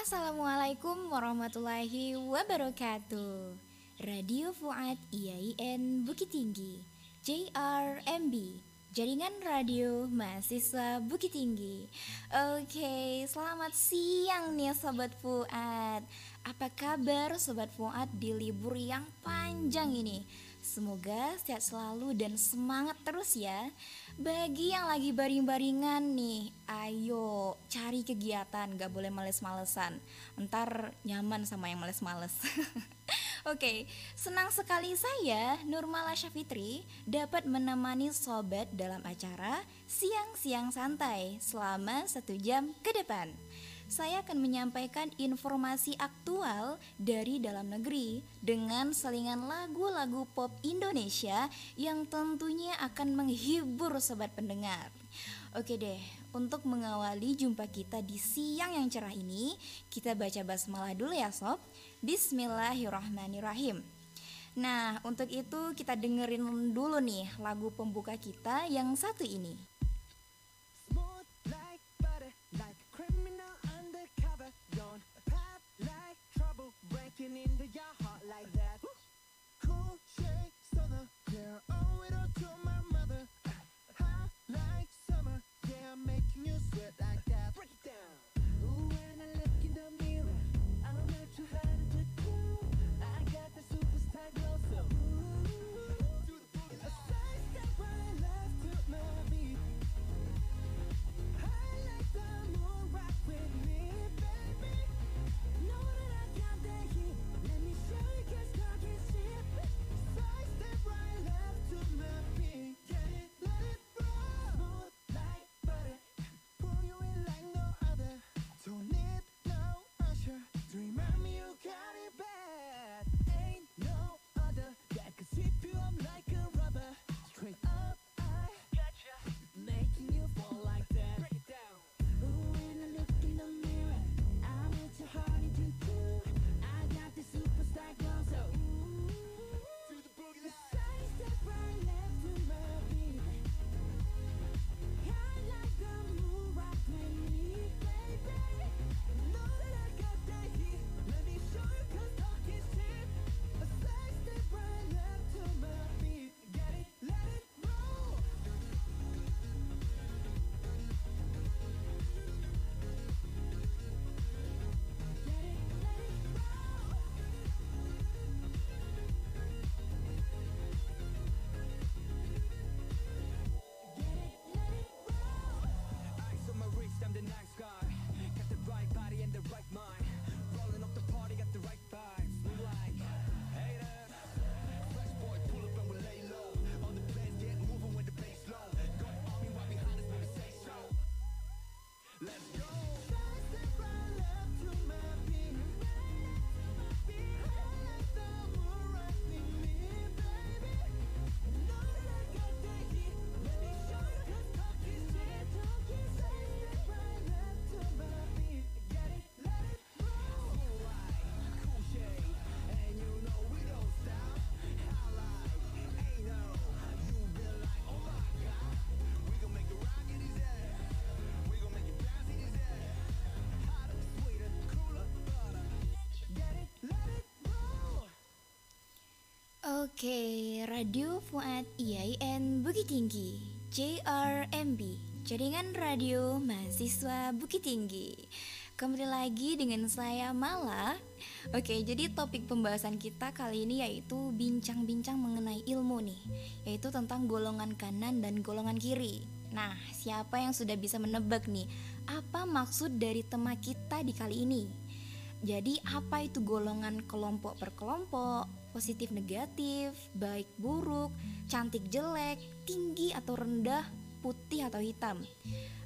Assalamualaikum warahmatullahi wabarakatuh. Radio Fuad IAIN Bukit Tinggi JRMB Jaringan Radio Mahasiswa Bukit Tinggi. Oke, selamat siang nih Sobat Fuad. Apa kabar Sobat Fuad di libur yang panjang ini? Semoga sehat selalu dan semangat terus ya Bagi yang lagi baring-baringan nih Ayo cari kegiatan gak boleh males-malesan. Ntar nyaman sama yang males-males. Oke, senang sekali saya Nurmala Syafitri dapat menemani sobat dalam acara Siang-siang santai selama satu jam ke depan saya akan menyampaikan informasi aktual dari dalam negeri dengan selingan lagu-lagu pop Indonesia yang tentunya akan menghibur sobat pendengar. Oke deh, untuk mengawali jumpa kita di siang yang cerah ini, kita baca basmalah dulu ya sob. Bismillahirrahmanirrahim. Nah, untuk itu kita dengerin dulu nih lagu pembuka kita yang satu ini. Oke, Radio Fuad IAIN Bukit Tinggi JRMB Jaringan Radio Mahasiswa Bukit Tinggi. Kembali lagi dengan saya Mala. Oke, jadi topik pembahasan kita kali ini yaitu bincang-bincang mengenai ilmu nih Yaitu tentang golongan kanan dan golongan kiri. Nah, siapa yang sudah bisa menebak nih Apa maksud dari tema kita di kali ini? Jadi apa itu golongan kelompok per kelompok, positif negatif, baik buruk, cantik jelek, tinggi atau rendah, putih atau hitam.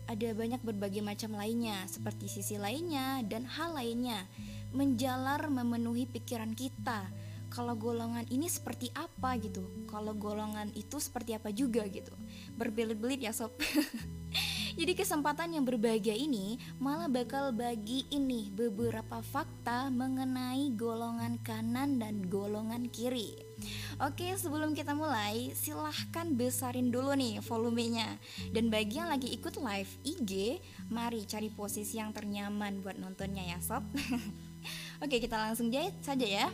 Ada banyak berbagai macam lainnya, seperti sisi lainnya dan hal lainnya. Menjalar memenuhi pikiran kita. Kalau golongan ini seperti apa gitu, kalau golongan itu seperti apa juga gitu. Berbelit-belit ya sob. Jadi kesempatan yang berbahagia ini malah bakal bagi ini beberapa fakta mengenai golongan kanan dan golongan kiri. Oke, sebelum kita mulai, silahkan besarin dulu nih volumenya. Dan bagi yang lagi ikut live IG, mari cari posisi yang ternyaman buat nontonnya ya sob. Oke, kita langsung jahit saja ya.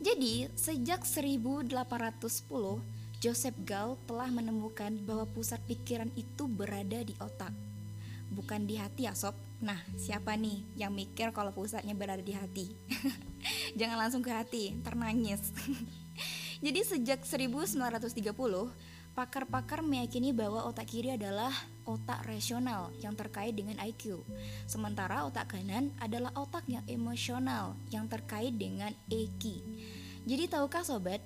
Jadi, sejak 1810 Joseph Gall telah menemukan bahwa pusat pikiran itu berada di otak, bukan di hati ya sob. Nah, siapa nih yang mikir kalau pusatnya berada di hati? Jangan langsung ke hati, ternangis. Jadi sejak 1930, pakar-pakar meyakini bahwa otak kiri adalah otak rasional yang terkait dengan IQ. Sementara otak kanan adalah otak yang emosional yang terkait dengan EQ. Jadi tahukah sobat,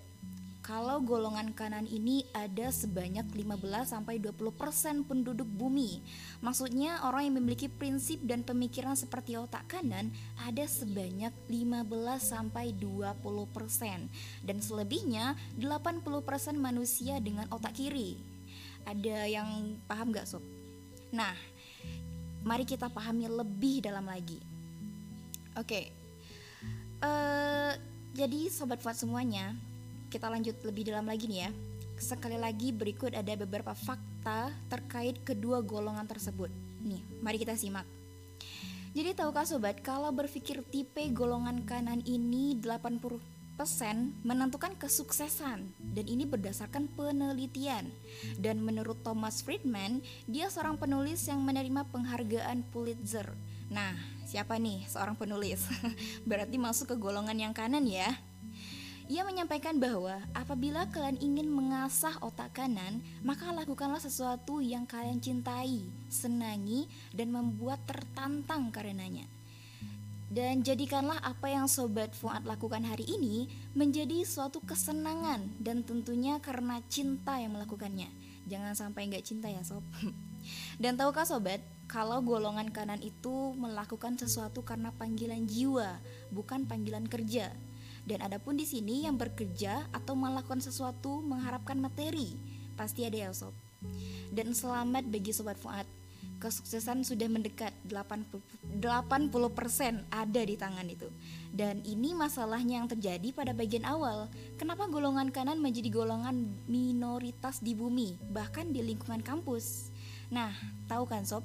kalau golongan kanan ini ada sebanyak 15 sampai 20% penduduk bumi. Maksudnya orang yang memiliki prinsip dan pemikiran seperti otak kanan ada sebanyak 15 sampai 20% dan selebihnya 80% manusia dengan otak kiri. Ada yang paham gak sob? Nah, mari kita pahami lebih dalam lagi. Oke. Okay. Uh, eh, jadi sobat fuad semuanya, kita lanjut lebih dalam lagi nih ya. Sekali lagi berikut ada beberapa fakta terkait kedua golongan tersebut. Nih, mari kita simak. Jadi tahukah sobat, kalau berpikir tipe golongan kanan ini 80% menentukan kesuksesan dan ini berdasarkan penelitian. Dan menurut Thomas Friedman, dia seorang penulis yang menerima penghargaan Pulitzer. Nah, siapa nih seorang penulis? Berarti masuk ke golongan yang kanan ya. Ia menyampaikan bahwa apabila kalian ingin mengasah otak kanan, maka lakukanlah sesuatu yang kalian cintai, senangi, dan membuat tertantang karenanya. Dan jadikanlah apa yang Sobat Fuad lakukan hari ini menjadi suatu kesenangan dan tentunya karena cinta yang melakukannya. Jangan sampai nggak cinta ya sob. Dan tahukah sobat, kalau golongan kanan itu melakukan sesuatu karena panggilan jiwa, bukan panggilan kerja. Dan adapun di sini yang bekerja atau melakukan sesuatu mengharapkan materi, pasti ada ya sob. Dan selamat bagi sobat Fuad. Kesuksesan sudah mendekat 80, 80% ada di tangan itu. Dan ini masalahnya yang terjadi pada bagian awal. Kenapa golongan kanan menjadi golongan minoritas di bumi, bahkan di lingkungan kampus? Nah, tahu kan sob,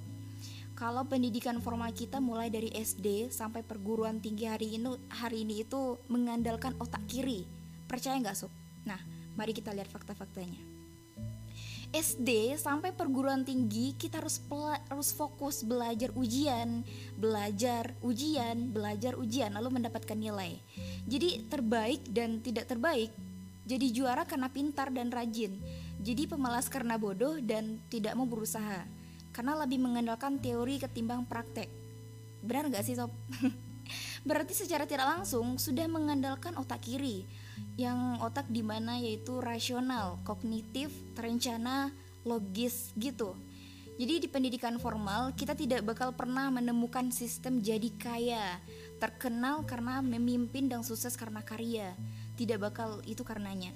kalau pendidikan formal kita mulai dari SD sampai perguruan tinggi hari ini hari ini itu mengandalkan otak kiri. Percaya nggak sob? Nah, mari kita lihat fakta-faktanya. SD sampai perguruan tinggi kita harus harus fokus belajar ujian, belajar ujian, belajar ujian lalu mendapatkan nilai. Jadi terbaik dan tidak terbaik. Jadi juara karena pintar dan rajin. Jadi pemalas karena bodoh dan tidak mau berusaha karena lebih mengandalkan teori ketimbang praktek. Benar gak sih sob? Berarti secara tidak langsung sudah mengandalkan otak kiri, yang otak di mana yaitu rasional, kognitif, terencana, logis gitu. Jadi di pendidikan formal kita tidak bakal pernah menemukan sistem jadi kaya, terkenal karena memimpin dan sukses karena karya. Tidak bakal itu karenanya.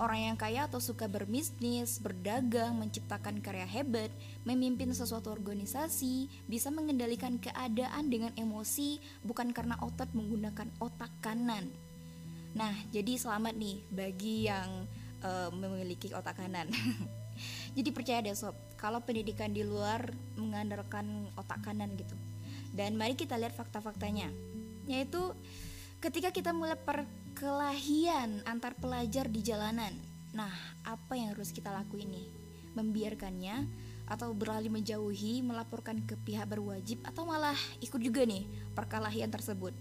Orang yang kaya atau suka berbisnis, berdagang, menciptakan karya hebat, memimpin sesuatu organisasi, bisa mengendalikan keadaan dengan emosi bukan karena otot menggunakan otak kanan. Nah, jadi selamat nih bagi yang uh, memiliki otak kanan. jadi percaya deh sob, kalau pendidikan di luar mengandalkan otak kanan gitu. Dan mari kita lihat fakta-faktanya. Yaitu ketika kita mulai per Kelahian antar pelajar di jalanan. Nah, apa yang harus kita lakuin nih? Membiarkannya atau beralih menjauhi, melaporkan ke pihak berwajib atau malah ikut juga nih perkelahian tersebut.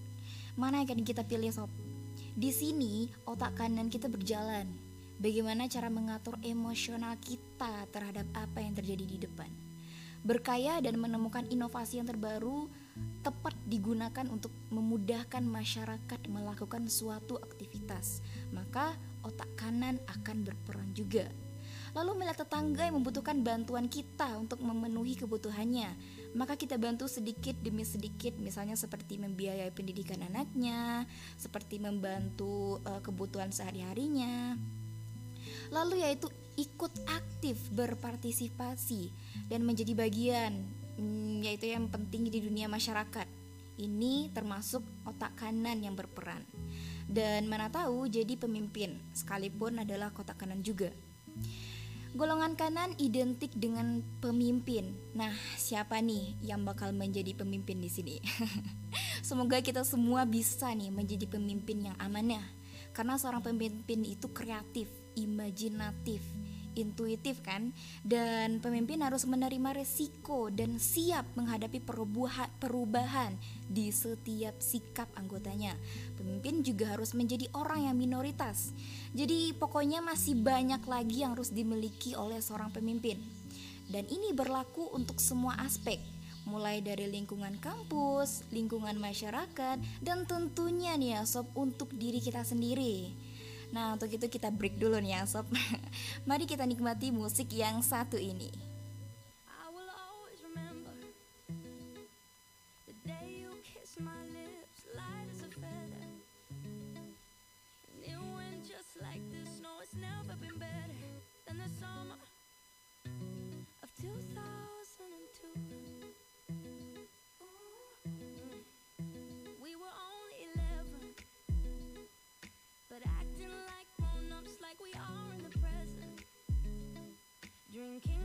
Mana yang akan kita pilih sob? Di sini otak kanan kita berjalan. Bagaimana cara mengatur emosional kita terhadap apa yang terjadi di depan? Berkaya dan menemukan inovasi yang terbaru tepat digunakan untuk memudahkan masyarakat melakukan suatu aktivitas, maka otak kanan akan berperan juga. Lalu melihat tetangga yang membutuhkan bantuan kita untuk memenuhi kebutuhannya, maka kita bantu sedikit demi sedikit, misalnya seperti membiayai pendidikan anaknya, seperti membantu uh, kebutuhan sehari-harinya. Lalu yaitu ikut aktif berpartisipasi dan menjadi bagian hmm, yaitu yang penting di dunia masyarakat. Ini termasuk otak kanan yang berperan. Dan mana tahu jadi pemimpin sekalipun adalah kotak kanan juga. Golongan kanan identik dengan pemimpin. Nah, siapa nih yang bakal menjadi pemimpin di sini? Semoga kita semua bisa nih menjadi pemimpin yang amanah. Karena seorang pemimpin itu kreatif, imajinatif, intuitif kan dan pemimpin harus menerima resiko dan siap menghadapi perubahan, perubahan di setiap sikap anggotanya. Pemimpin juga harus menjadi orang yang minoritas. Jadi pokoknya masih banyak lagi yang harus dimiliki oleh seorang pemimpin. Dan ini berlaku untuk semua aspek, mulai dari lingkungan kampus, lingkungan masyarakat, dan tentunya nih ya sob untuk diri kita sendiri. Nah, untuk itu kita break dulu nih sob. Mari kita nikmati musik yang satu ini. Drinking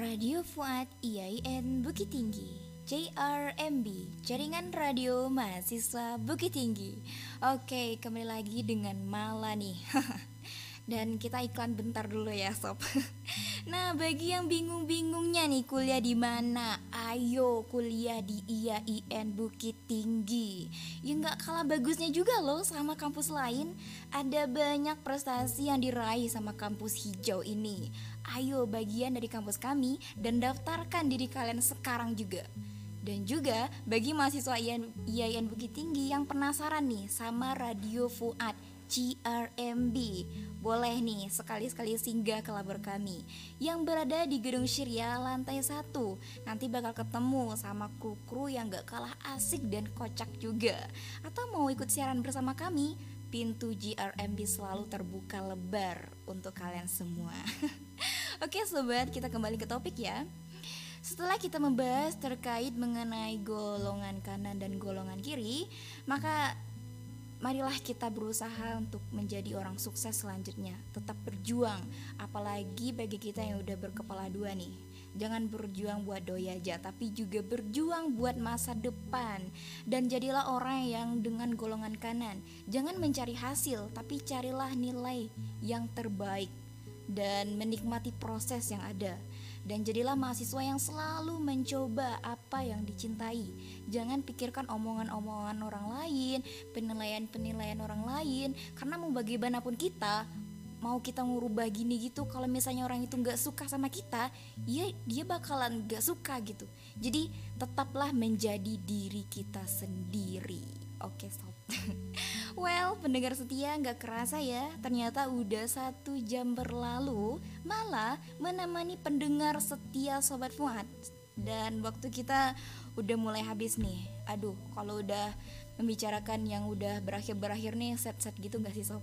Radio Fuad IAIN Bukit Tinggi. JRMB Jaringan Radio Mahasiswa Bukit Tinggi. Oke kembali lagi dengan Mala nih Dan kita iklan bentar dulu ya sob. Nah bagi yang bingung-bingungnya nih kuliah di mana? Ayo kuliah di IAIN Bukit Tinggi. Ya nggak kalah bagusnya juga loh sama kampus lain. Ada banyak prestasi yang diraih sama kampus hijau ini. Ayo bagian dari kampus kami dan daftarkan diri kalian sekarang juga. Dan juga bagi mahasiswa IAIN, IAIN Bukit Tinggi yang penasaran nih sama Radio Fuad GRMB Boleh nih sekali-sekali singgah ke labor kami Yang berada di Gedung Syria lantai 1 Nanti bakal ketemu sama kru-kru yang gak kalah asik dan kocak juga Atau mau ikut siaran bersama kami? pintu GRMB selalu terbuka lebar untuk kalian semua. Oke sobat, kita kembali ke topik ya. Setelah kita membahas terkait mengenai golongan kanan dan golongan kiri, maka marilah kita berusaha untuk menjadi orang sukses selanjutnya. Tetap berjuang, apalagi bagi kita yang udah berkepala dua nih. Jangan berjuang buat doi aja, tapi juga berjuang buat masa depan. Dan jadilah orang yang dengan golongan kanan. Jangan mencari hasil, tapi carilah nilai yang terbaik dan menikmati proses yang ada. Dan jadilah mahasiswa yang selalu mencoba apa yang dicintai. Jangan pikirkan omongan-omongan orang lain, penilaian-penilaian orang lain, karena mau bagaimanapun kita, mau kita ngubah gini gitu, kalau misalnya orang itu nggak suka sama kita, ya dia bakalan nggak suka gitu. Jadi tetaplah menjadi diri kita sendiri. Oke stop. Well, pendengar setia nggak kerasa ya, ternyata udah satu jam berlalu, malah menemani pendengar setia Sobat Fuad. Dan waktu kita udah mulai habis nih. Aduh, kalau udah membicarakan yang udah berakhir-berakhir nih set-set gitu nggak sih sob?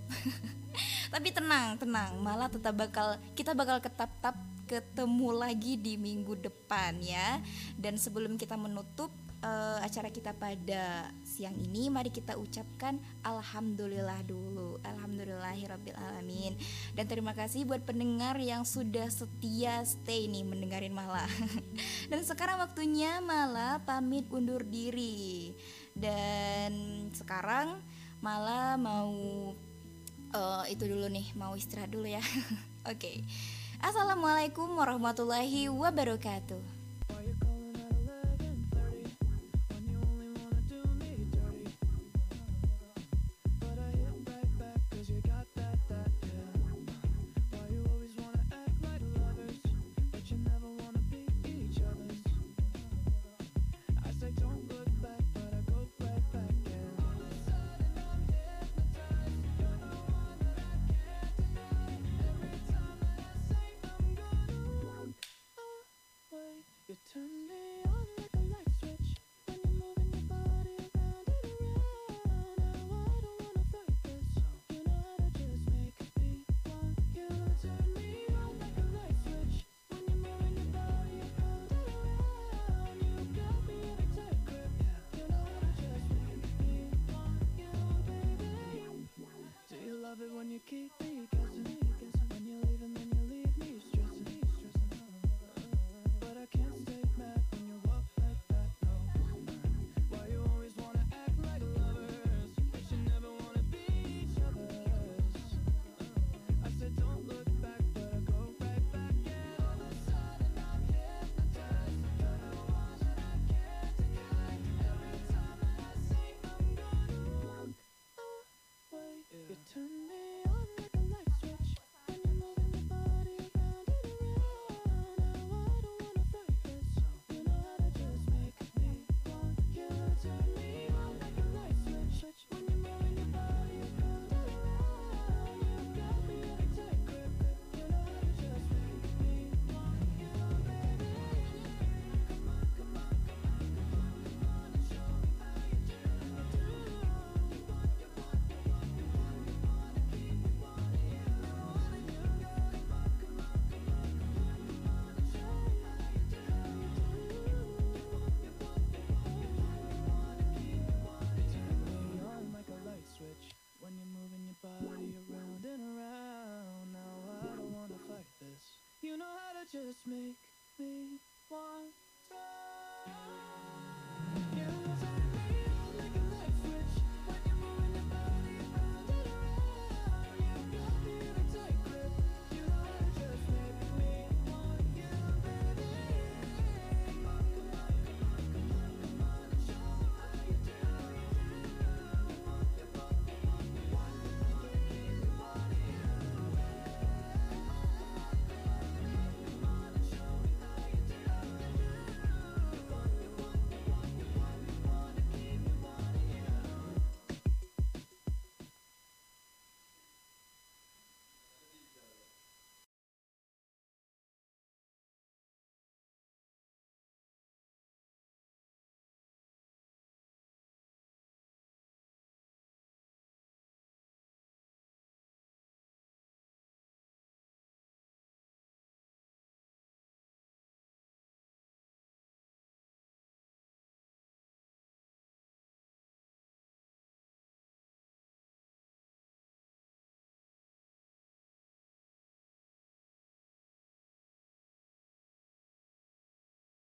Tapi tenang, tenang, malah tetap bakal kita bakal ketap-tap ketemu lagi di minggu depan ya. Dan sebelum kita menutup uh, acara kita pada siang ini mari kita ucapkan alhamdulillah dulu. Alhamdulillahirabbil alamin. Dan terima kasih buat pendengar yang sudah setia stay nih mendengarin Mala. Dan sekarang waktunya Mala pamit undur diri. Dan sekarang Mala mau uh, itu dulu nih mau istirahat dulu ya. Oke. Okay. Assalamualaikum warahmatullahi wabarakatuh just me.